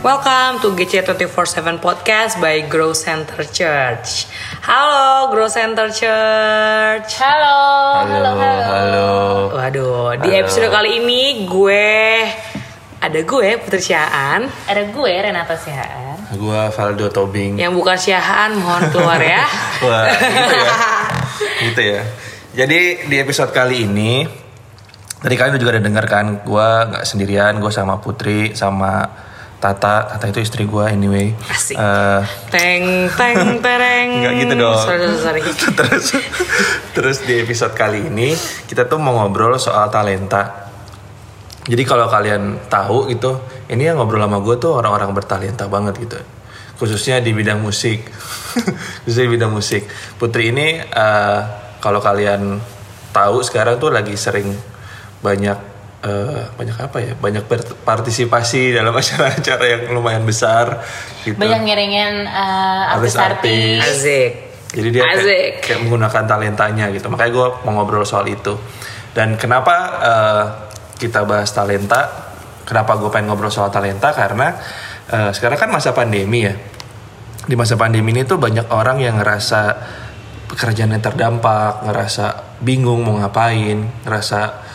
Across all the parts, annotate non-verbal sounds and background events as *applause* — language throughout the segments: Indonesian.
Welcome to GC 24/7 Podcast by Grow Center Church. Halo Grow Center Church. Halo, halo, halo. halo. Waduh, di Halo. episode kali ini gue ada gue Putri Syaan Ada gue Renata Sihaan. Gua Valdo Tobing. yang bukan Syaan mohon keluar ya. *laughs* Wah, gitu ya. gitu ya. Jadi di episode kali ini tadi kalian juga udah dengar kan, gua nggak sendirian, gue sama Putri sama Tata. Tata itu istri gua anyway. Asik. Eh, Teng teng tereng. Nggak gitu dong. Sorry, sorry, *laughs* terus terus di episode kali ini kita tuh mau ngobrol soal talenta. Jadi kalau kalian tahu gitu, ini yang ngobrol sama gue tuh orang-orang bertalenta banget gitu. Khususnya di bidang musik. *laughs* Khususnya di bidang musik. Putri ini eh, kalau kalian tahu sekarang tuh lagi sering banyak eh, banyak apa ya? Banyak partisipasi dalam *laughs* acara-acara yang lumayan besar gitu. Banyak ngiringin uh, Artis-artis. Asik. Jadi dia kayak, Asik. kayak menggunakan talentanya gitu. Makanya gue mau ngobrol soal itu. Dan kenapa eh, kita bahas talenta? Kenapa gue pengen ngobrol soal talenta? Karena eh, sekarang kan masa pandemi ya. Di masa pandemi ini tuh banyak orang yang ngerasa pekerjaannya terdampak, ngerasa bingung mau ngapain, ngerasa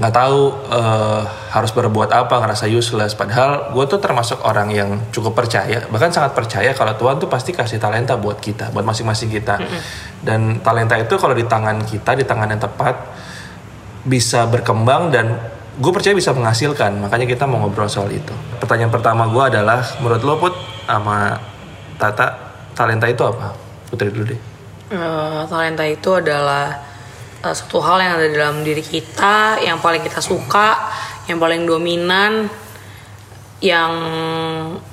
nggak tahu eh, harus berbuat apa, ngerasa useless. Padahal gue tuh termasuk orang yang cukup percaya, bahkan sangat percaya kalau Tuhan tuh pasti kasih talenta buat kita, buat masing-masing kita. Dan talenta itu kalau di tangan kita, di tangan yang tepat, bisa berkembang dan gue percaya bisa menghasilkan. Makanya kita mau ngobrol soal itu. Pertanyaan pertama gue adalah, menurut lo put sama Tata, talenta itu apa? Putri dulu deh. Eh, talenta itu adalah eh, satu hal yang ada dalam diri kita, yang paling kita suka, yang paling dominan, yang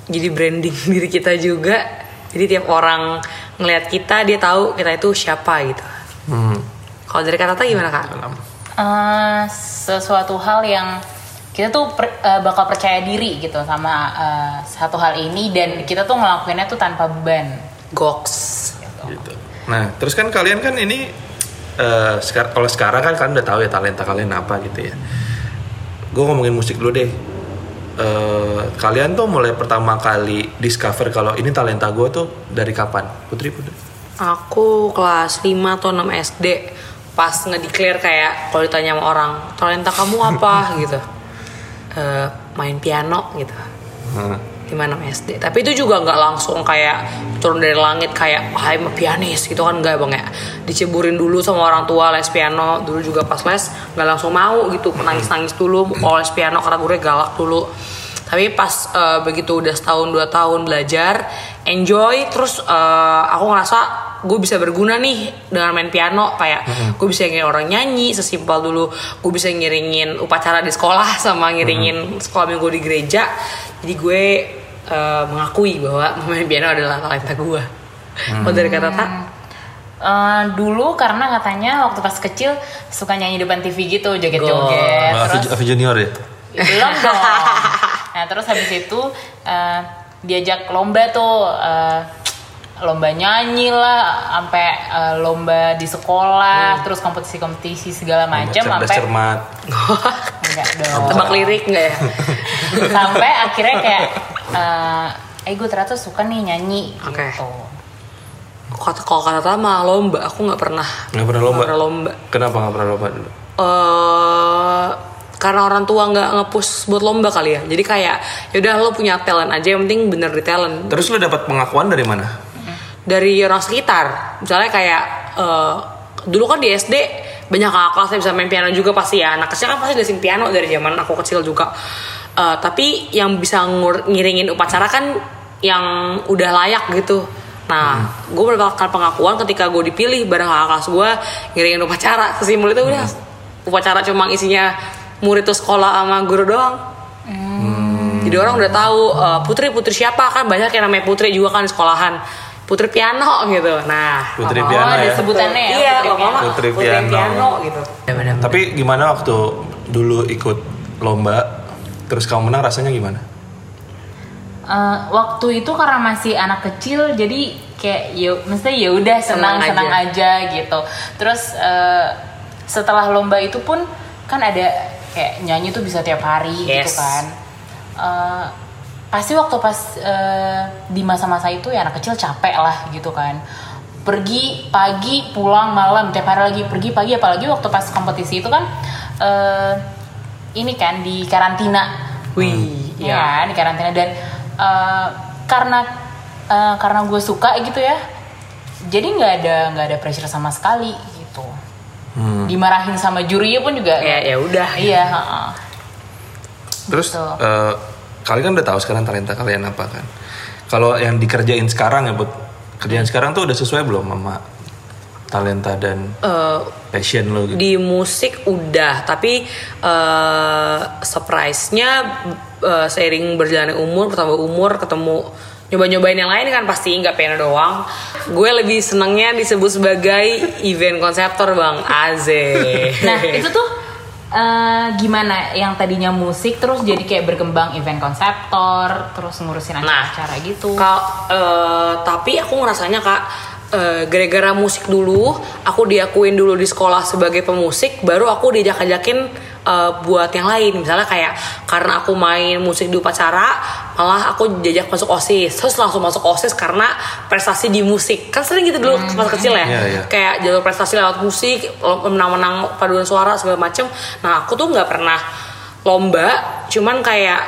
jadi branding *laughs* diri kita juga. Jadi tiap orang ngelihat kita, dia tahu kita itu siapa gitu. Hmm. Kalau dari kata gimana kak? Eh, sesuatu hal yang kita tuh per- eh, bakal percaya diri gitu sama eh, satu hal ini dan kita tuh ngelakuinnya tuh tanpa beban. Goks. gitu. Nah, terus kan kalian kan ini Eh, kalau sekarang kan kalian udah tahu ya talenta kalian apa gitu ya. Gue ngomongin musik dulu deh. Uh, kalian tuh mulai pertama kali discover kalau ini talenta gue tuh dari kapan? Putri putri. Aku kelas 5 atau 6 SD pas ngedeklar kayak kalau ditanya sama orang talenta kamu apa? *laughs* gitu. Uh, main piano gitu. Hmm. 5 6 SD tapi itu juga nggak langsung kayak turun dari langit kayak ah, I'm a pianis gitu kan nggak bang ya. Diceburin dulu sama orang tua les piano. Dulu juga pas les nggak langsung mau gitu nangis nangis dulu mau les piano karena gue galak dulu. Tapi pas uh, begitu udah setahun dua tahun belajar enjoy terus uh, aku ngerasa gue bisa berguna nih dengan main piano kayak gue bisa ngiringin orang nyanyi sesimpel dulu gue bisa ngiringin upacara di sekolah *laughs* sama ngiringin sekolah minggu di gereja. Jadi gue eh, mengakui bahwa *laughs* main piano adalah talenta gue. Kalau dari kata tak Eh, dulu karena katanya waktu pas kecil suka nyanyi depan TV gitu joget-joget terus Avi Junior ya? belum *laughs* dong. Nah terus habis itu eh, diajak lomba tuh eh, lomba nyanyi lah sampai eh, lomba di sekolah terus kompetisi-kompetisi segala macam sampai cermat. *laughs* enggak dong tebak lirik nggak ya *laughs* sampai akhirnya kayak eh eh gue ternyata suka nih nyanyi Oke. gitu kata kalau kata tak mah lomba aku nggak pernah Nggak pernah lomba? Nggak pernah lomba Kenapa nggak pernah lomba dulu? eh karena orang tua nggak ngepush buat lomba kali ya jadi kayak yaudah lo punya talent aja yang penting bener di talent Terus lu dapat pengakuan dari mana? Dari orang sekitar. Misalnya kayak eh, dulu kan di SD banyak kakak kelas yang bisa main piano juga pasti ya. Anak kecil kan pasti udah piano dari zaman aku kecil juga. Eh, tapi yang bisa ngur- ngiringin upacara kan yang udah layak gitu. Nah gue mendapatkan pengakuan ketika gue dipilih bareng kakak kelas gue ngiringin upacara. Sesimpel itu udah. Upacara cuma isinya murid tuh sekolah sama guru doang. Jadi orang udah tahu eh, putri putri siapa kan? Banyak yang namanya putri juga kan di sekolahan putri piano gitu nah Putri Oh, piano ada ya? sebutannya ya iya Putri mama Piano. Putri piano. piano. gitu Tapi gimana waktu dulu ikut lomba, terus kamu menang rasanya gimana? Eh, waktu itu karena masih anak kecil jadi kayak ya mesti ya udah senang Senang senang aja. gitu terus eh, setelah lomba itu pun kan ada kayak nyanyi tuh bisa tiap hari gitu Yes. kan Eh, pasti waktu pas eh, di masa-masa itu ya anak kecil capek lah gitu kan pergi pagi pulang malam tiap hari lagi pergi pagi apalagi waktu pas kompetisi itu kan eh, ini kan di karantina Wih, ya di karantina dan eh, karena eh, karena gue suka gitu ya jadi nggak ada nggak ada pressure sama sekali gitu Hmm. dimarahin sama jurinya pun juga Ya ya udah. iya. Terus Betul. eh, kalian kan udah tahu sekarang talenta kalian apa kan? Kalau yang dikerjain sekarang ya buat kerjaan sekarang tuh udah sesuai belum sama talenta dan Eh, passion lo gitu? di musik udah tapi eh surprise-nya eh, seiring berjalannya umur bertambah umur ketemu nyoba-nyobain yang lain kan pasti nggak piano doang gue lebih senengnya disebut sebagai event konseptor bang Aze Nah itu tuh eh, gimana yang tadinya musik terus jadi kayak berkembang event konseptor terus ngurusin Nah, acara-acara gitu. Kak, eh, tapi aku ngerasanya kak eh, gara-gara musik dulu, aku diakuin dulu di sekolah sebagai pemusik, baru aku diajak-ajakin eh, buat yang lain. Misalnya kayak karena aku main musik di upacara, malah aku diajak masuk osis, terus langsung masuk osis karena prestasi di musik. Kan sering gitu dulu pas kecil ya, Iya, iya. kayak jalur prestasi lewat musik, menang-menang paduan suara segala macem. Nah aku tuh nggak pernah lomba, cuman kayak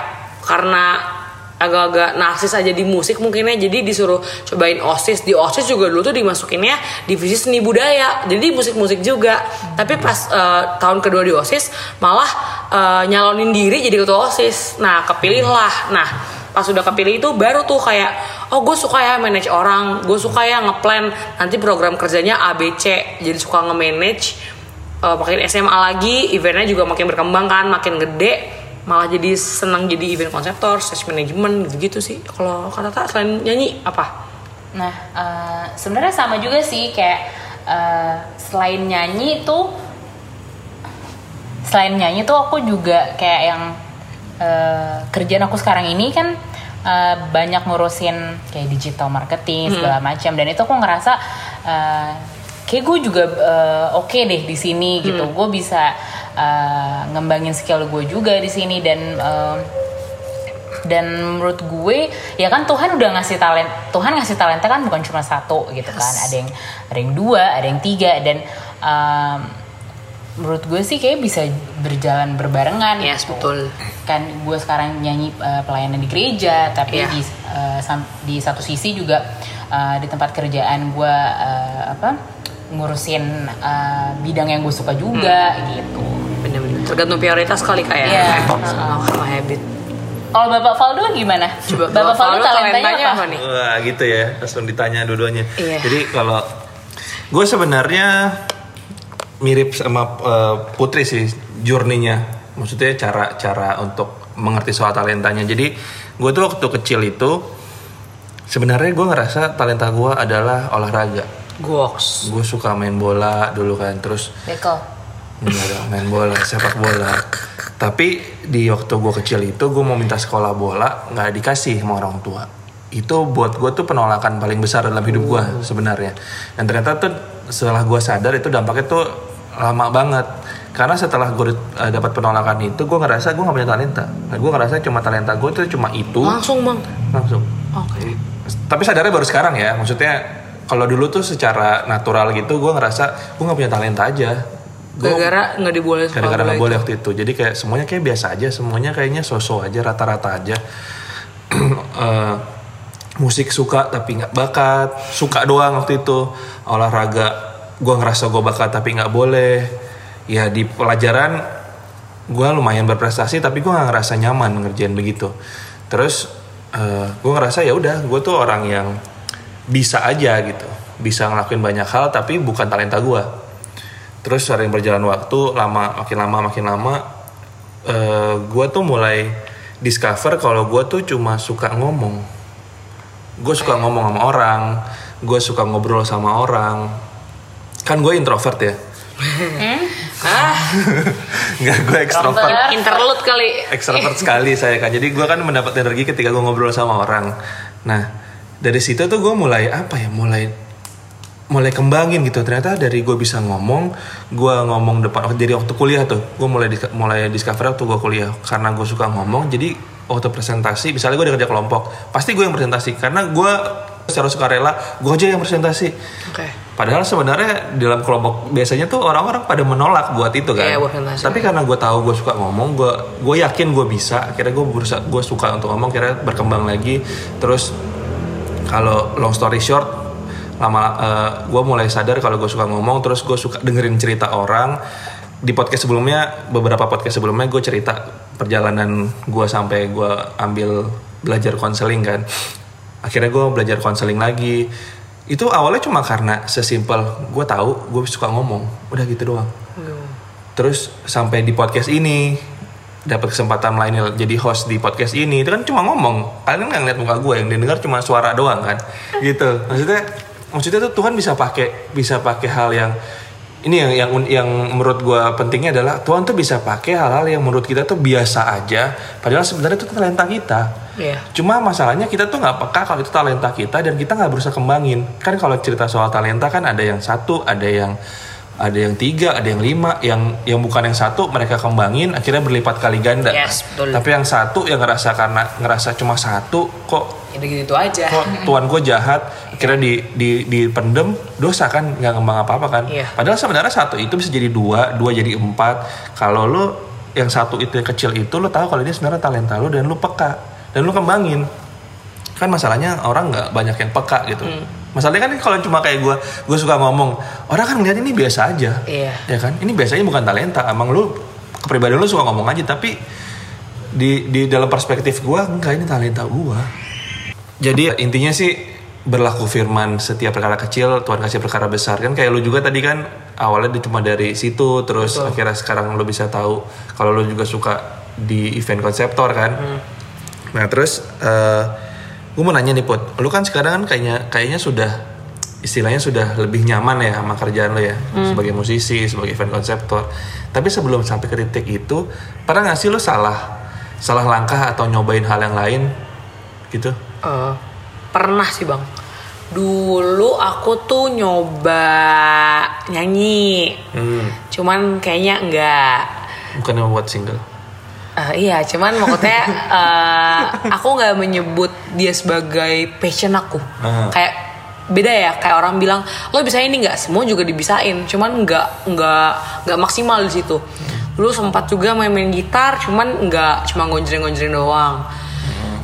karena agak-agak narsis aja di musik mungkinnya. Jadi disuruh cobain osis. Di osis juga dulu tuh dimasukinnya divisi seni budaya. Jadi musik-musik juga. Tapi pas eh, tahun kedua di osis malah eh, nyalonin diri jadi ketua osis. Nah kepilih lah. Nah pas udah kepilih itu baru tuh kayak oh gue suka ya manage orang. Gue suka ya ngeplan. Nanti program kerjanya ABC jadi suka nge-manage eh, makin SMA lagi. Eventnya juga makin berkembang kan makin gede malah jadi senang jadi event konseptor, stage management gitu-gitu sih. Kalau kata tak selain nyanyi apa? Nah eh, sebenarnya sama juga sih kayak eh, selain nyanyi tuh selain nyanyi tuh aku juga kayak yang eh, kerjaan aku sekarang ini kan eh, banyak ngurusin kayak digital marketing segala macam dan itu aku ngerasa eh, kayak gue juga eh, oke deh di sini gitu gue bisa eh, ngembangin skill gue juga di sini dan eh, dan menurut gue ya kan Tuhan udah ngasih talent Tuhan ngasih talenta kan bukan cuma satu gitu kan ada yang ada yang dua ada yang tiga dan em, menurut gue sih kayak bisa berjalan berbarengan Yes, gitu. betul. kan gue sekarang nyanyi eh, pelayanan di gereja tapi Iya. di sam- di satu sisi juga eh, di tempat kerjaan gue eh, apa ngurusin eh, bidang yang gue suka juga gitu Bener-bener. Tergantung prioritas kali kayak Iya. sama, sama habit. kalau bapak Faldo gimana Coba, bapak Bapak Faldo Faldo talentanya talentanya apa? apa nih? Wah gitu ya, langsung ditanya dua-duanya. Iya. Jadi kalau gue sebenarnya mirip sama eh, Putri sih journey-nya. Maksudnya cara-cara untuk mengerti soal talentanya. Jadi gue tuh waktu kecil itu sebenarnya gue ngerasa talenta gue adalah olahraga. Goks. Gue suka main bola dulu kan, terus Beko Enggak dong, main bola, sepak bola. Tapi di waktu gue kecil itu gue mau minta sekolah bola nggak dikasih sama orang tua. Itu buat gue tuh penolakan paling besar dalam hidup gue sebenarnya. Dan ternyata tuh setelah gue sadar itu dampaknya tuh lama banget. Karena setelah gue eh, dapat penolakan itu gue ngerasa gue nggak punya talenta. Nah, gue ngerasa cuma talenta gue tuh cuma itu Langsung bang. langsung. Oke. Tapi sadarnya baru sekarang ya. Maksudnya kalau dulu tuh secara natural gitu gue ngerasa gue nggak punya talenta aja. Gara-gara nggak sekolah gara-gara nggak boleh waktu itu. Jadi kayak semuanya kayak biasa aja semuanya kayaknya sosok aja rata-rata aja. *clears throat* Eh, musik suka tapi nggak bakat. Suka doang waktu itu. Olahraga gue ngerasa gue bakat tapi nggak boleh. Ya di pelajaran gue lumayan berprestasi tapi gue nggak ngerasa nyaman ngerjain begitu. Terus gue ngerasa ya udah gue tuh orang yang bisa aja gitu. Bisa ngelakuin banyak hal tapi bukan talenta gue terus sering berjalan waktu lama makin lama makin lama eh gue tuh mulai discover kalau gue tuh cuma suka ngomong. Gue suka ngomong sama orang gue suka ngobrol sama orang. Kan gue introvert ya? Ah, nggak gue ekstrovert in- interlude kali. ekstrovert sekali saya kan jadi gue kan mendapat energi ketika gue ngobrol sama orang. Nah dari situ tuh gue mulai apa ya mulai mulai kembangin gitu ternyata dari gue bisa ngomong gue ngomong depan dari waktu kuliah tuh gue mulai mulai discover waktu gue kuliah karena gue suka ngomong jadi waktu presentasi misalnya gue udah kerja kelompok pasti gue yang presentasi karena gue secara sukarela gue aja yang presentasi Oke. Padahal sebenarnya dalam kelompok biasanya tuh orang-orang pada menolak buat itu kan. Iya, buat presentasi. Tapi karena gue tahu gue suka ngomong, gue gue yakin gue bisa. Akhirnya gue berusaha, gue suka untuk ngomong. Akhirnya berkembang lagi. Terus kalau long story short, lama gue mulai sadar kalau gue suka ngomong. Terus gue suka dengerin cerita orang. Di podcast sebelumnya, beberapa podcast sebelumnya gue cerita perjalanan gue sampai gue ambil belajar konseling kan. Akhirnya gue belajar konseling lagi itu awalnya cuma karena sesimpel gue tahu gue suka ngomong udah gitu doang terus sampai di podcast ini dapat kesempatan lainnya jadi host di podcast ini itu kan cuma ngomong. Kalian nggak ngeliat muka gue yang didengar cuma suara doang kan? Gitu. Maksudnya maksudnya tuh Tuhan bisa pakai bisa pakai hal yang ini yang yang yang menurut gue pentingnya adalah Tuhan tuh bisa pakai hal-hal yang menurut kita tuh biasa aja. Padahal sebenarnya itu talenta kita. Iya. Cuma masalahnya kita tuh nggak peka kalau itu talenta kita dan kita nggak berusaha kembangin. Kan kalau cerita soal talenta kan ada yang satu, ada yang ada yang tiga, ada yang lima, yang yang bukan yang satu mereka kembangin akhirnya berlipat kali ganda. Yes, betul. Tapi yang satu yang ngerasa karena ngerasa cuma satu kok Itu gitu aja. kok *laughs* tuan gue jahat akhirnya di di dipendem dosa kan nggak ngembang apa apa kan. Iya. Padahal sebenarnya satu itu bisa jadi dua, dua jadi empat. Kalau lo yang satu itu yang kecil itu lo tahu kalau ini sebenarnya talenta lo dan lo peka dan lu kembangin kan masalahnya orang nggak banyak yang peka gitu masalahnya kan kalau cuma kayak gue gue suka ngomong orang kan ngeliat ini biasa aja. Iya. ya kan? Ini biasanya bukan talenta emang lu kepribadian lu suka ngomong aja tapi di di dalam perspektif gue enggak ini talenta gue jadi intinya sih berlaku firman setiap perkara kecil Tuhan kasih perkara besar. Kan kayak lu juga tadi kan awalnya cuma dari situ terus akhirnya sekarang lu bisa tahu kalau lu juga suka di event konseptor kan. Nah terus eh gue mau nanya nih Put, lu kan sekarang kan kayaknya kayaknya sudah istilahnya sudah lebih nyaman ya sama kerjaan lo ya sebagai musisi, sebagai event konseptor. Tapi sebelum sampai ke titik itu, pernah nggak sih lu salah salah langkah atau nyobain hal yang lain gitu? Eh, pernah sih bang. Dulu aku tuh nyoba nyanyi, Hmm, cuman kayaknya enggak. bukan yang membuat single. Eh, iya, cuman maksudnya *laughs* eh, aku nggak menyebut dia sebagai passion aku. Ah. Kayak beda ya, kayak orang bilang lo bisa ini nggak? Semua juga dibisain, cuman nggak nggak nggak maksimal di situ. Dulu sempat juga main-main gitar, cuman nggak cuma gonjreng-gonjreng doang.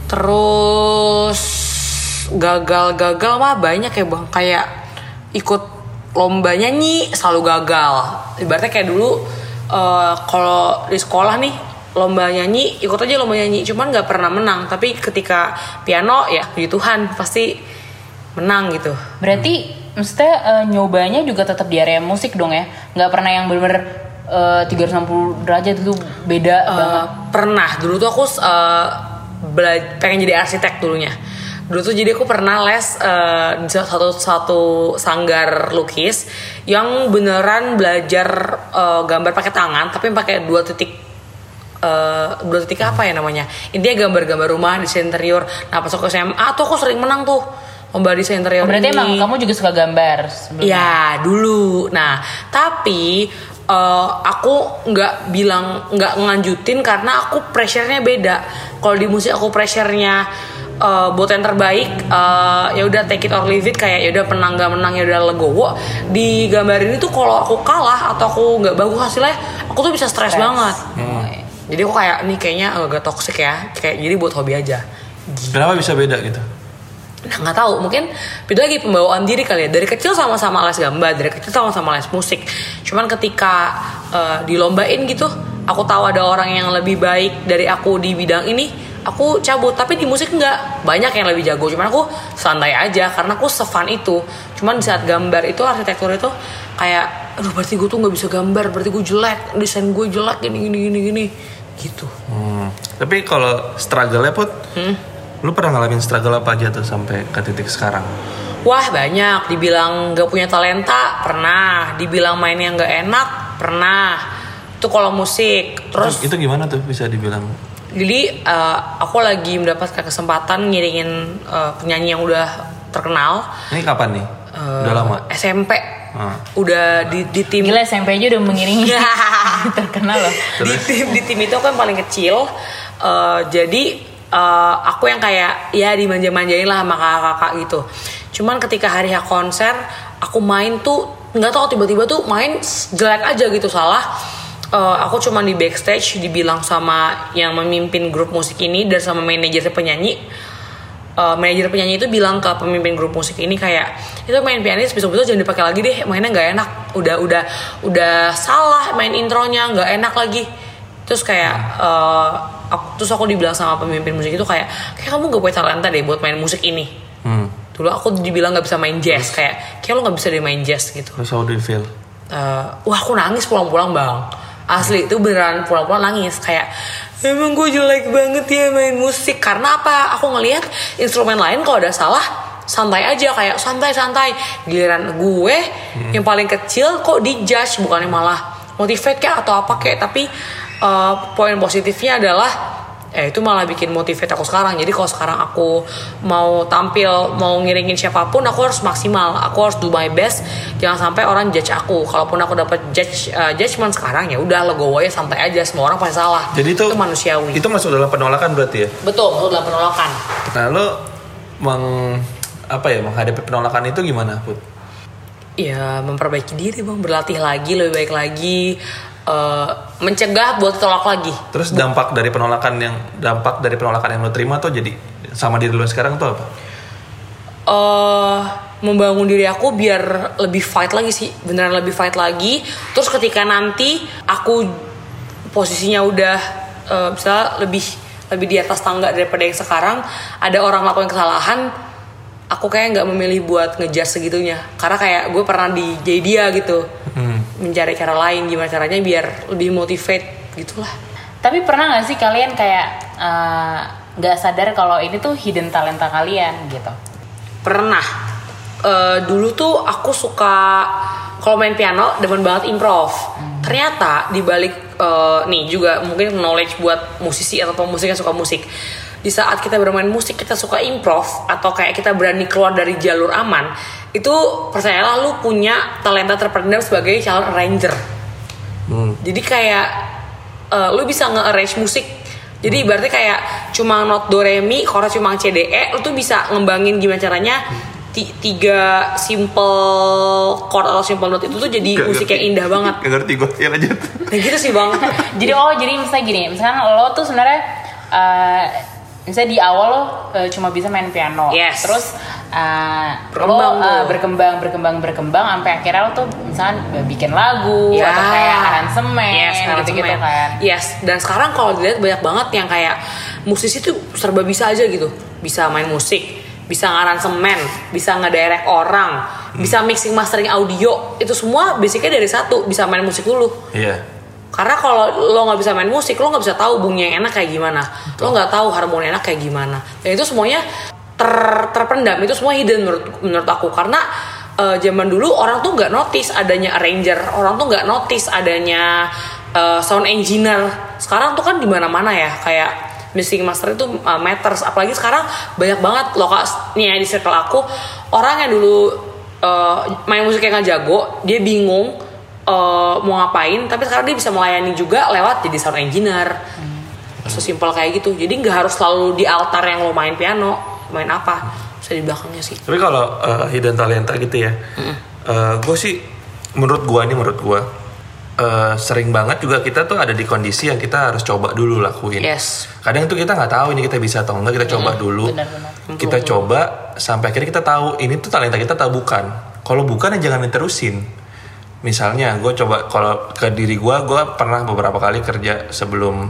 Terus gagal-gagal mah banyak ya bang, kayak ikut lomba nyanyi selalu gagal. Ibaratnya kayak dulu eh, kalau di sekolah nih lomba nyanyi ikut aja lomba nyanyi. Cuman nggak pernah menang. Tapi ketika piano ya puji Tuhan pasti menang gitu. Berarti maksudnya eh, nyobanya juga tetap di area musik dong ya? Nggak pernah yang bener-bener eh, 360 derajat itu beda Eh, banget. pernah. Dulu tuh aku bela- pengen jadi arsitek dulunya. Dulu tuh jadi aku pernah les di satu satu sanggar lukis yang beneran belajar eh, gambar pakai tangan tapi pakai dua titik eh, dua titik apa ya namanya intinya gambar-gambar rumah desain interior nah pas aku SMA tuh aku sering menang tuh lomba desain interior Oh, berarti ini. emang kamu juga suka gambar sebelumnya? Ya dulu. Nah tapi eh, aku nggak bilang nggak nganjutin karena aku pressure-nya beda. Kalau di musik aku pressure-nya eh, buat yang terbaik eh, ya udah take it or leave it kayak ya udah menang nggak menang ya udah legowo. Di gambar ini tuh kalau aku kalah atau aku nggak bagus hasilnya, aku tuh bisa stres banget. Iya. Jadi aku kayak nih kayaknya agak toxic ya. Kayak jadi buat hobi aja. Kenapa bisa beda gitu? Nah, nggak tahu. Mungkin itu lagi pembawaan diri kali ya. Dari kecil sama-sama les gambar dari kecil sama-sama les musik. Cuman ketika eh, dilombain gitu aku tahu ada orang yang lebih baik dari aku di bidang ini aku cabut. Tapi di musik nggak. Banyak yang lebih jago. Cuman aku santai aja karena aku sefun itu. Cuman di saat gambar itu arsitektur itu kayak aduh berarti gue tuh nggak bisa gambar. Berarti gue jelek. Desain gue jelek. Gini gini gini gini gitu Hmm. Tapi kalau struggle-nya put, lu pernah ngalamin struggle apa aja tuh sampai ke titik sekarang? Wah banyak, dibilang gak punya talenta pernah, dibilang mainnya nggak enak pernah. Itu kalau musik. Terus itu, itu gimana tuh bisa dibilang? jadi eh, aku lagi mendapatkan kesempatan ngiringin eh, penyanyi yang udah terkenal. Ini kapan nih? eh, Udah lama. SMP. Ah. Udah di, di tim Gila SMP aja udah mengiringi. *laughs* Terkenal loh. di tim di tim itu aku yang paling kecil. Eh, jadi eh, aku yang kayak ya dimanja-manjain lah sama kakak-kakak gitu. Cuman ketika hari H konser aku main tuh nggak tahu tiba-tiba tuh main jelek aja gitu salah. Eh, aku cuman di backstage dibilang sama yang memimpin grup musik ini dan sama manajer penyanyi uh, manajer penyanyi itu bilang ke pemimpin grup musik ini kayak itu main pianis besok-besok jangan dipakai lagi deh mainnya nggak enak. Udah udah udah salah main intronya nggak enak lagi. Terus kayak uh, aku, terus aku dibilang sama pemimpin musik itu kayak kayak kamu gak punya talenta deh buat main musik ini. Hmm. dulu aku dibilang nggak bisa main jazz kayak kayak lo nggak bisa deh main jazz gitu. Terus how do you feel? Eh, wah aku nangis pulang-pulang bang. Asli itu beneran pulang-pulang nangis. Kayak emang gue jelek banget ya main musik. Karena apa? Aku ngelihat instrumen lain kalau ada salah santai aja. Kayak santai-santai. Giliran gue yang paling kecil kok dijudge bukannya malah motivate kayak atau apa kayak. Tapi eh, poin positifnya adalah eh itu malah bikin motivate aku sekarang. Jadi kalau sekarang aku mau tampil mau ngiringin siapa pun aku harus maksimal. Aku harus do my best. Jangan sampai orang judge aku. Kalaupun aku dapat judge uh, judgement sekarang ya udah legowo ya santai aja. Semua orang pasti salah. Jadi itu manusiawi. Itu masuk dalam penolakan berarti ya? betul betul dalam penolakan. Nah, lo meng apa ya menghadapi penolakan itu gimana, Put? ya memperbaiki diri bang. Berlatih lagi lebih baik lagi eh, mencegah buat tolak lagi Terus dampak dari penolakan yang dampak dari penolakan yang lo terima tuh jadi sama diri lo sekarang tuh apa? eh membangun diri aku biar lebih fight lagi sih beneran lebih fight lagi terus ketika nanti aku posisinya udah eh, misalnya lebih lebih di atas tangga daripada yang sekarang ada orang lakukan kesalahan aku kayak nggak memilih buat ngejar segitunya karena kayak gue pernah di jadi dia gitu Hmm. Mencari cara lain gimana caranya biar lebih motivate gitulah. Tapi pernah nggak sih kalian kayak eh, nggak sadar kalau ini tuh hidden talenta kalian gitu? pernah. Eh, dulu tuh aku suka kalau main piano demen banget improv. Ternyata di balik eh, nih juga mungkin knowledge buat musisi atau pemusik yang suka musik. Di saat kita bermain musik kita suka improv atau kayak kita berani keluar dari jalur aman itu percayalah lu punya talenta terpendam sebagai calon arranger Hmm. jadi kayak eh, lu bisa nge-arrange musik jadi berarti kayak cuma not do re mi chord cuma c d e lu tuh bisa ngembangin gimana caranya ti- tiga simple chord atau simple note itu tuh jadi Gak musik ngerti. yang indah banget *laughs* Gak ngerti gue ya lanjut. nah gitu sih bang jadi oh jadi misalnya gini misalkan lo tuh sebenarnya eh, misalnya di awal lo eh, cuma bisa main piano Yes. terus eh, Berkembang lo eh, tuh. berkembang berkembang berkembang sampai akhirnya lo tuh misalnya bikin lagu Ya. atau kayak aransemen yes, gitu gitu kan Yes, dan sekarang kalau dilihat banyak banget yang kayak musisi tuh serba bisa aja gitu. Bisa main musik, bisa ngaransemen, bisa ngedirect orang, bisa mixing mastering audio. Itu semua basicnya dari satu, bisa main musik dulu. Iya. Karena kalau lo nggak bisa main musik, lo nggak bisa tahu bunyi yang enak kayak gimana. Lo nggak tahu harmoni enak kayak gimana. Dan itu semuanya ter terpendam. Itu semua hidden menurut menurut aku. Karena eh, zaman dulu orang tuh nggak notice adanya arranger. Orang tuh nggak notice adanya eh, sound engineer. Sekarang tuh kan di mana-mana ya. Kayak mixing master itu uh, matters. Apalagi sekarang banyak banget lokasinya di circle aku orang yang dulu uh, main musik yang nggak jago, dia bingung uh, mau ngapain tapi sekarang dia bisa melayani juga lewat jadi sound engineer sesimpel kayak gitu jadi nggak harus selalu di altar yang lo main piano main apa bisa di belakangnya sih Tapi kalau uh, hidden talenta gitu ya, gue sih menurut gue nih menurut gue uh, sering banget juga kita tuh ada di kondisi yang kita harus coba dulu lakuin. yes Kadang tuh kita nggak tahu ini kita bisa atau enggak kita coba dulu. benar-benar. Kita coba sampai akhirnya kita tahu ini tuh talenta kita atau bukan. Kalau bukan ya jangan diterusin. Misalnya gue coba kalau ke diri gue, gue pernah beberapa kali kerja sebelum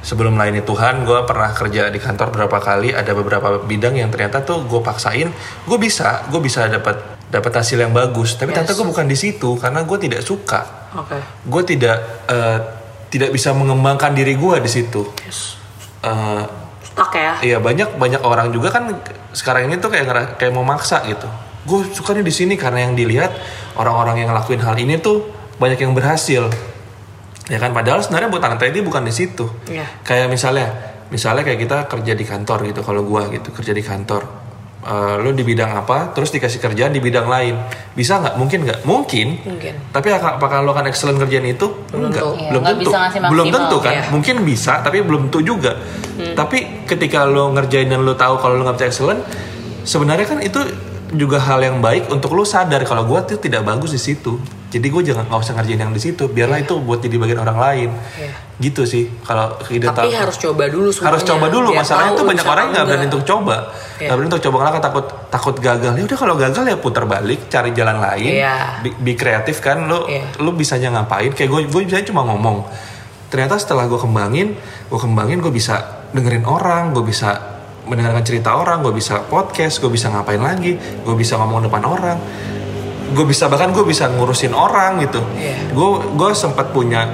sebelum melayani Tuhan, gue pernah kerja di kantor beberapa kali. Ada beberapa bidang yang ternyata tuh gue paksain, gue bisa, gue bisa dapat dapat hasil yang bagus. Tapi ternyata Yes. gue bukan di situ karena gue tidak suka. oke Gue tidak eh, tidak bisa mengembangkan diri gue di situ. yes Eh, stuck ya Iya banyak banyak orang juga kan sekarang ini tuh kayak kayak mau maksa gitu. Gue sukanya di sini karena yang dilihat orang-orang yang ngelakuin hal ini tuh banyak yang berhasil. Ya kan padahal sebenarnya buat talenta dia bukan di situ. Iya. Kayak misalnya misalnya kayak kita kerja di kantor gitu kalau gua gitu kerja di kantor. Eh, lo di bidang apa terus dikasih kerjaan di bidang lain bisa nggak mungkin nggak mungkin Mungkin. tapi apakah lo akan excellent kerjaan itu Belum enggak tentu. Iya, belum tentu bisa belum tentu kan iya. mungkin bisa tapi belum tentu juga tapi ketika lo ngerjain dan lo tahu kalau lo nggak bisa excellent sebenarnya kan itu juga hal yang baik untuk lo sadar kalau gue tuh tidak bagus di situ. Jadi gue jangan nggak usah ngerjain yang di situ. Biarlah itu buat jadi bagian orang lain. Iya. gitu sih kalau ide Tapi tahu- harus coba dulu semuanya. harus coba dulu. Biar masalahnya tuh banyak bisa orang nggak berani untuk coba. Nggak Iya. berani untuk coba. Karena takut takut gagal. Ya udah kalau gagal ya putar balik cari jalan lain. Iya. be, be kreatif kan. Lo Iya. lo bisanya ngapain? Kayak gue gue bisanya cuma ngomong. Ternyata setelah gue kembangin gue kembangin gue bisa dengerin orang gue bisa mendengarkan cerita orang gue bisa podcast gue bisa ngapain lagi gue bisa ngomong depan orang gue bisa bahkan gue bisa ngurusin orang gitu Iya. gue gue sempat punya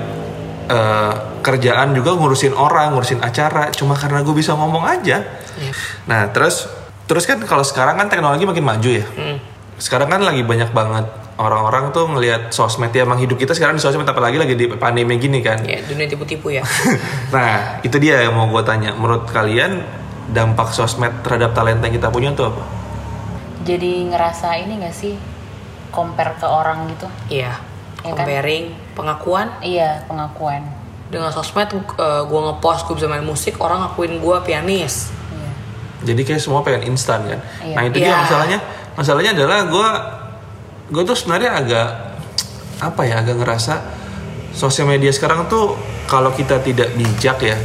eh, kerjaan juga ngurusin orang ngurusin acara cuma karena gue bisa ngomong aja Iya. nah terus terus kan kalau sekarang kan teknologi makin maju ya Hmm. sekarang kan lagi banyak banget orang-orang tuh ngelihat sosmed ya emang hidup kita sekarang di sosmed apalagi lagi di pandemi gini kan Ya, dunia tipu-tipu ya. *laughs* nah itu dia yang mau gue tanya menurut kalian dampak sosmed terhadap talenta yang kita punya tuh apa Jadi ngerasa ini gak sih compare ke orang gitu? Iya. Ya kan? Comparing pengakuan Iya pengakuan. dengan sosmed eh, gua ngepost gue bisa main musik orang ngakuin gua pianis. Iya. jadi kayak semua pengen instan kan Iya. nah itu dia Iya. masalahnya masalahnya adalah gue gue tuh sebenarnya agak apa ya agak ngerasa sosial media sekarang tuh kalau kita tidak bijak ya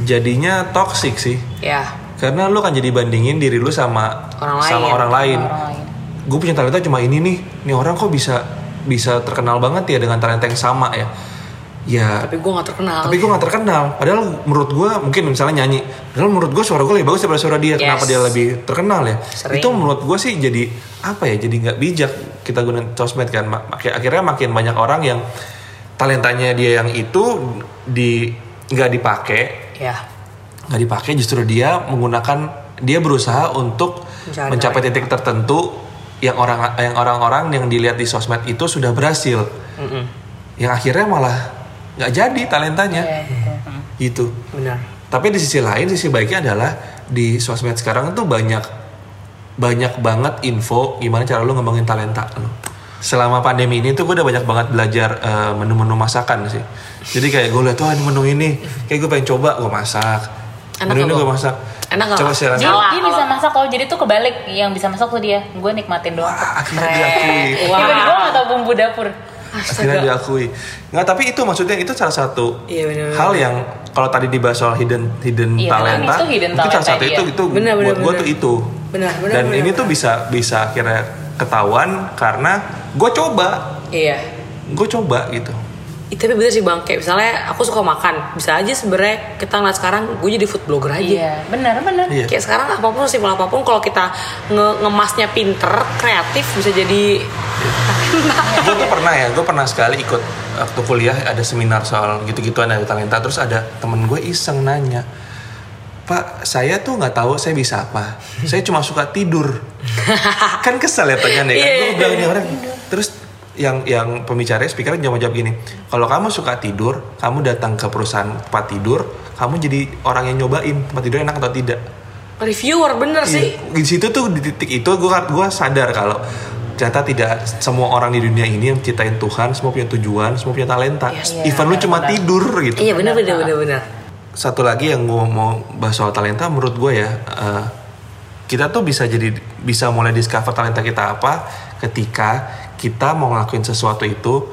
jadinya toxic sih Ya. karena lu kan jadi bandingin diri lu sama Orang sama lain. orang lain Orang lain. gue punya talenta cuma ini nih nih orang kok bisa bisa terkenal banget ya dengan talenta yang sama ya ya Tapi gua nggak terkenal. tapi gue gak terkenal padahal menurut gue mungkin misalnya nyanyi padahal menurut gue suara gue lebih bagus daripada suara dia Yes. kenapa dia lebih terkenal ya Sering. itu menurut gue sih jadi apa ya jadi nggak bijak kita gunakan sosmed kan mak- akhirnya makin banyak orang yang talentanya dia yang itu di nggak dipakai Ya. nggak dipakai justru dia menggunakan dia berusaha untuk Mencari mencapai titik tertentu yang orang yang orang-orang yang dilihat di sosmed itu sudah berhasil Mm-mm. yang akhirnya malah nggak jadi talentanya Iya gitu. gitu Benar. tapi di sisi lain sisi baiknya adalah di sosmed sekarang tuh banyak banyak banget info gimana cara lu ngembangin talenta lu selama pandemi ini tuh gue udah banyak banget belajar eh, menu-menu masakan sih jadi kayak gue liat tuh "Ah, ini menu ini kayak gue pengen coba gue masak Enak menu ini gue masak Enak coba share Dia, dia kalau- bisa masak loh, jadi tuh kebalik yang bisa masak tuh dia. Gue nikmatin doang. Wah, akhirnya diakui Wah. Gue gak tau bumbu dapur. akhirnya Astaga. diakui nggak tapi itu maksudnya itu salah satu Iya, bener-bener. hal yang kalau tadi dibahas soal hidden hidden Iya, talenta itu hidden mungkin salah talenta satu dia. itu itu Bener, bener, buat gue bener. tuh itu Benar, benar. dan benar, ini benar. tuh bisa bisa akhirnya ketahuan karena gue coba Iya. gue coba gitu Ih, tapi bener sih bang, kayak misalnya aku suka makan, bisa aja sebenarnya kita ngeliat sekarang gue jadi food blogger aja. Iya, benar benar. Iya. Kayak sekarang apa pun simpel apa pun kalau kita nge- ngemasnya pinter, kreatif bisa jadi gue tuh pernah ya gue pernah sekali ikut waktu kuliah ada seminar soal gitu-gituan ada talenta terus ada temen gue iseng nanya Pak, saya tuh nggak tahu saya bisa apa. Saya cuma suka tidur. *laughs* kan kesel ya tanya nih kan. Iya. Gue bilang ini orang. Terus yang yang pembicaranya speaker jawab jawab gini. Kalau kamu suka tidur, kamu datang ke perusahaan tempat tidur, kamu jadi orang yang nyobain tempat tidur enak atau tidak. reviewer bener sih. Iya. Di situ tuh di titik itu gue gua sadar kalau ternyata tidak semua orang di dunia ini yang ciptain Tuhan semua punya tujuan, semua punya talenta. Yes. Iya, Even lu cuma tidur gitu. Iya Benar. bener bener. Satu lagi yang gue mau bahas soal talenta menurut gue ya eh, kita tuh bisa jadi bisa mulai discover talenta kita apa ketika kita mau ngelakuin sesuatu itu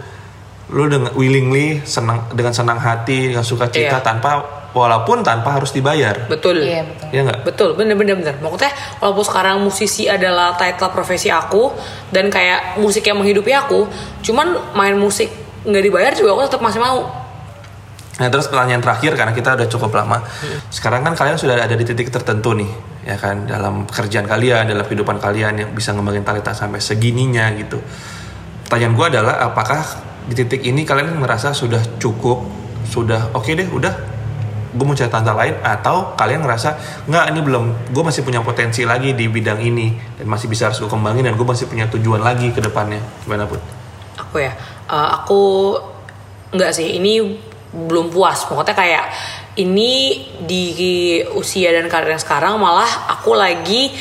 lu dengan willingly senang dengan senang hati dengan sukacita Iya. tanpa walaupun tanpa harus dibayar. Betul. Iya betul. Ya nggak? Betul, bener bener bener. Maksudnya walaupun sekarang musisi adalah title profesi aku dan kayak musik yang menghidupi aku, cuman main musik nggak dibayar juga aku tetap masih mau. Nah terus pertanyaan terakhir karena kita udah cukup lama. Sekarang kan kalian sudah ada di titik tertentu nih, ya kan dalam pekerjaan kalian, dalam kehidupan kalian yang bisa ngembangin talenta sampai segininya gitu. Pertanyaan gue adalah apakah di titik ini kalian merasa sudah cukup, sudah oke deh, udah gue mau cari talenta lain atau kalian ngerasa nggak ini belum gue masih punya potensi lagi di bidang ini dan masih bisa harus gue kembangin dan gue masih punya tujuan lagi ke depannya gimana pun Aku ya, eh, aku nggak sih. Ini belum puas. Pokoknya kayak ini di usia dan karir yang sekarang malah aku lagi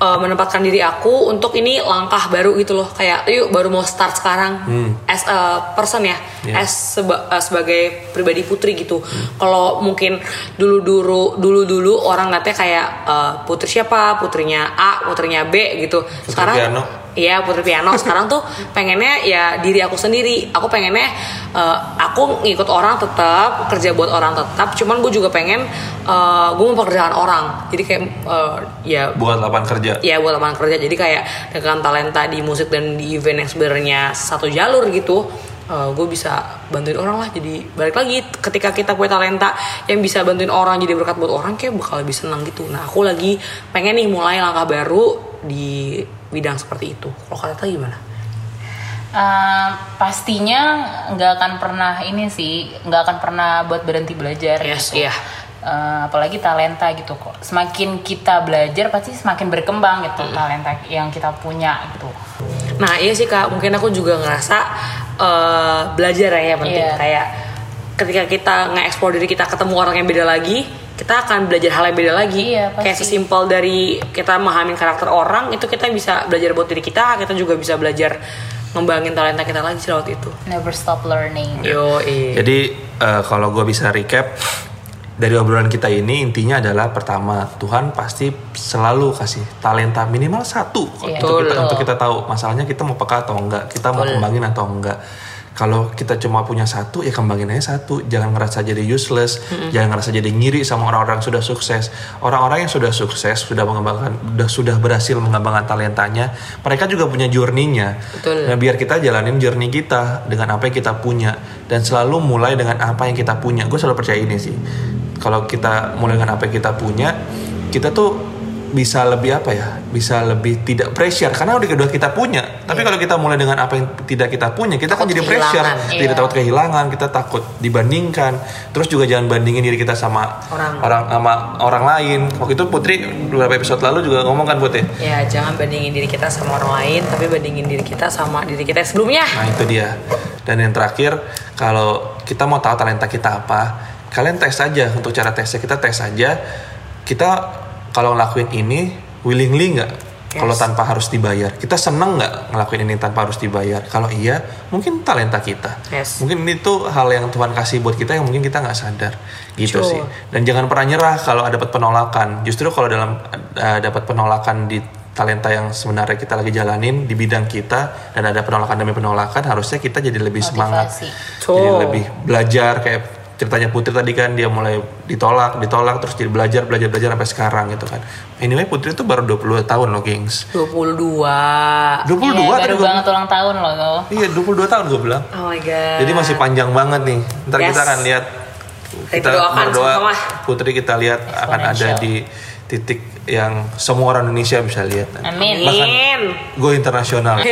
uh, menempatkan diri aku untuk ini langkah baru gitu loh. Kayak yuk baru mau start sekarang as a person ya. Yeah. as seba- uh, sebagai pribadi putri gitu. Kalau mungkin dulu dulu dulu dulu orang ngeliatnya kayak uh, putri siapa? Putrinya A putrinya B gitu. Sekarang piano. Iya putri piano. Sekarang tuh pengennya ya diri aku sendiri. Aku pengennya uh, aku ngikut orang tetap kerja buat orang tetap. Cuman gue juga pengen uh, gue mempekerjakan orang. Jadi kayak uh, ya buat lapangan kerja? Ya buat lapangan kerja. Jadi kayak dengan talenta di musik dan di event yang sebenarnya satu jalur gitu gue bisa bantuin orang lah. Jadi balik lagi ketika kita punya talenta yang bisa bantuin orang jadi berkat buat orang kayak bakal lebih senang gitu. Nah aku lagi pengen nih mulai langkah baru di bidang seperti itu. Kalau kata gimana? Eh, pastinya nggak akan pernah ini sih nggak akan pernah buat berhenti belajar Yes, gitu. iya. Eh, apalagi talenta gitu kok. Semakin kita belajar pasti semakin berkembang gitu talenta yang kita punya gitu. Nah iya sih kak, mungkin aku juga ngerasa eh, belajar ya yang penting. Iya. kayak ketika kita nge-explore diri kita ketemu orang yang beda lagi, kita akan belajar hal yang beda lagi. Iya, pasti. kayak sesimpel dari kita memahami karakter orang itu kita bisa belajar buat diri kita, kita juga bisa belajar ngembangin talenta kita lagi sih lewat itu. never stop learning Yo, iya. Jadi eh, kalau gue bisa recap dari obrolan kita ini intinya adalah pertama Tuhan pasti selalu kasih talenta minimal satu Iya. untuk kita untuk kita tahu masalahnya kita mau peka atau enggak kita mau Betul. kembangin atau enggak kalau kita cuma punya satu ya kembangin aja satu jangan ngerasa jadi useless jangan ngerasa jadi ngiri sama orang-orang yang sudah sukses orang-orang yang sudah sukses sudah mengembangkan sudah sudah berhasil mengembangkan talentanya mereka juga punya journey-nya Betul. Nah, biar kita jalanin journey kita dengan apa yang kita punya dan selalu mulai dengan apa yang kita punya. Gue selalu percaya ini sih. Kalau kita mulai dengan apa yang kita punya, kita tuh bisa lebih apa ya? Bisa lebih tidak pressure karena udah kedua kita punya. Tapi kalau kita mulai dengan apa yang tidak kita punya, kita kan Takut jadi pressure. kehilangan. Tidak takut kehilangan, kita takut dibandingkan. Terus juga jangan bandingin diri kita sama Orang. orang sama orang lain. Waktu itu Putri beberapa episode lalu juga ngomong kan Putri. Ya jangan bandingin diri kita sama orang lain, tapi bandingin diri kita sama diri kita sebelumnya. Nah itu dia. Dan yang terakhir, kalau kita mau tahu talenta kita apa, kalian tes aja untuk cara tesnya kita tes aja. Kita kalau ngelakuin ini willingly nggak? Yes. Kalau tanpa harus dibayar, kita seneng nggak ngelakuin ini tanpa harus dibayar? Kalau iya, mungkin talenta kita. Yes. Mungkin itu hal yang Tuhan kasih buat kita yang mungkin kita nggak sadar, gitu Sure. sih. Dan jangan pernah nyerah kalau ada dapat penolakan. Justru kalau dalam uh, dapat penolakan di talenta yang sebenarnya kita lagi jalanin di bidang kita dan ada penolakan demi penolakan, harusnya kita jadi lebih semangat, Motivasi. jadi Tuh. lebih belajar kayak ceritanya Putri tadi kan dia mulai ditolak, ditolak terus jadi belajar, belajar, belajar sampai sekarang gitu kan. Anyway Putri itu baru 22 tahun loh, gengs. 22 22 Iya, baru gua- banget ulang tahun loh kau. Iya, 22 tahun gue bilang. Oh my god. Jadi masih panjang banget nih. Ntar Yes. kita akan lihat kita berdoa. Putri kita lihat akan ada di titik yang semua orang Indonesia bisa lihat. Amin. Amin. Gue internasional.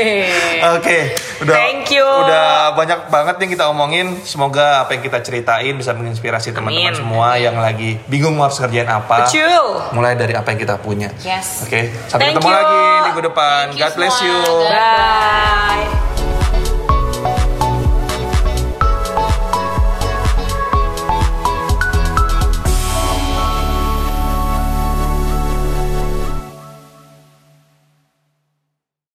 Oke, udah Thank you. udah banyak banget yang kita omongin. Semoga apa yang kita ceritain bisa menginspirasi teman-teman Amin. semua yang lagi bingung harus kerjain apa. Betul. Mulai dari apa yang kita punya. Yes. Oke, sampai Thank ketemu you. lagi minggu depan. Thank you God bless you. God Bye.